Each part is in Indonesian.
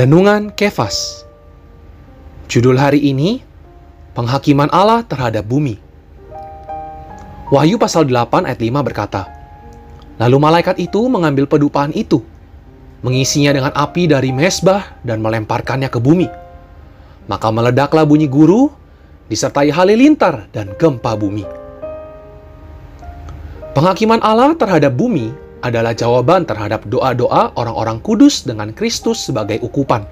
Renungan Kefas. Judul hari ini Penghakiman Allah terhadap bumi. Wahyu pasal 8 ayat 5 berkata Lalu malaikat itu mengambil pedupaan itu Mengisinya dengan api dari mesbah dan melemparkannya ke bumi. Maka meledaklah bunyi guru Disertai halilintar dan gempa bumi. Penghakiman Allah terhadap bumi adalah jawaban terhadap doa-doa orang-orang kudus dengan Kristus sebagai ukupan.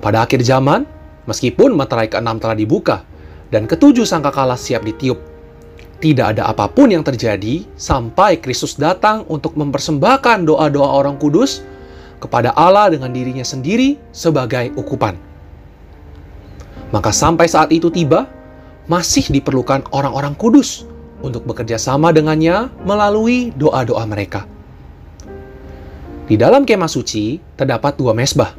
Pada akhir zaman, meskipun materai keenam telah dibuka dan ketujuh sangkakala siap ditiup, tidak ada apa pun yang terjadi sampai Kristus datang untuk mempersembahkan doa-doa orang kudus kepada Allah dengan dirinya sendiri sebagai ukupan. Maka sampai saat itu tiba, masih diperlukan orang-orang kudus untuk bekerja sama dengannya melalui doa-doa mereka. Di dalam kemah suci terdapat dua mesbah.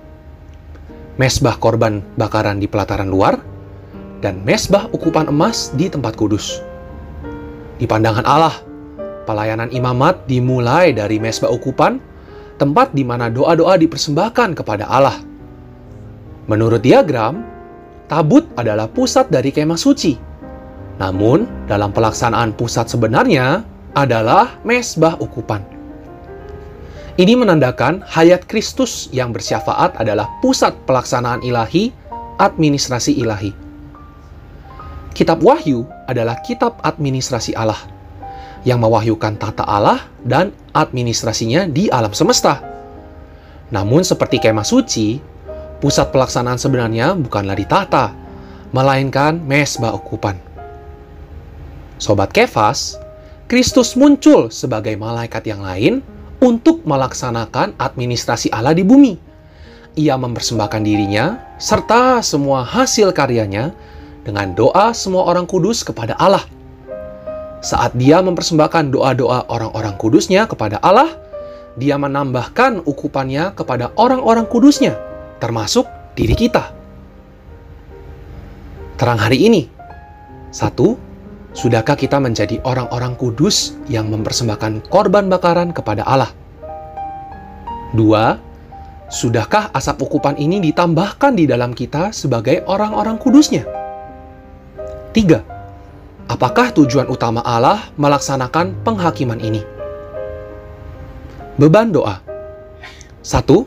Mesbah korban bakaran di pelataran luar dan mesbah ukupan emas di tempat kudus. Di pandangan Allah, pelayanan imamat dimulai dari mesbah ukupan, tempat di mana doa-doa dipersembahkan kepada Allah. Menurut diagram, tabut adalah pusat dari kemah suci namun, dalam pelaksanaan pusat sebenarnya adalah mesbah ukupan. Ini menandakan hayat Kristus yang bersyafaat adalah pusat pelaksanaan ilahi, administrasi ilahi. Kitab Wahyu adalah kitab administrasi Allah yang mewahyukan tata Allah dan administrasinya di alam semesta. Namun seperti kemah suci, pusat pelaksanaan sebenarnya bukanlah di tata, melainkan mesbah ukupan. Sobat Kefas, Kristus muncul sebagai malaikat yang lain untuk melaksanakan administrasi Allah di bumi. Ia mempersembahkan dirinya serta semua hasil karyanya dengan doa semua orang kudus kepada Allah. Saat dia mempersembahkan doa-doa orang-orang kudusnya kepada Allah, dia menambahkan ukupannya kepada orang-orang kudusnya, termasuk diri kita. Terang hari ini, satu, Sudahkah kita menjadi orang-orang kudus yang mempersembahkan korban bakaran kepada Allah? Dua, sudahkah asap ukupan ini ditambahkan di dalam kita sebagai orang-orang kudusnya? Tiga, apakah tujuan utama Allah melaksanakan penghakiman ini? Beban doa. Satu,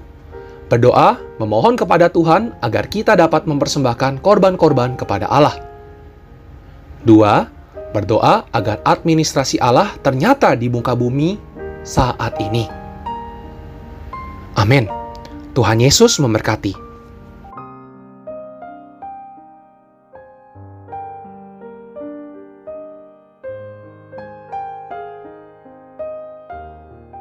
berdoa memohon kepada Tuhan agar kita dapat mempersembahkan korban-korban kepada Allah. Dua, Berdoa agar administrasi Allah ternyata di muka bumi saat ini. Amin. Tuhan Yesus memberkati.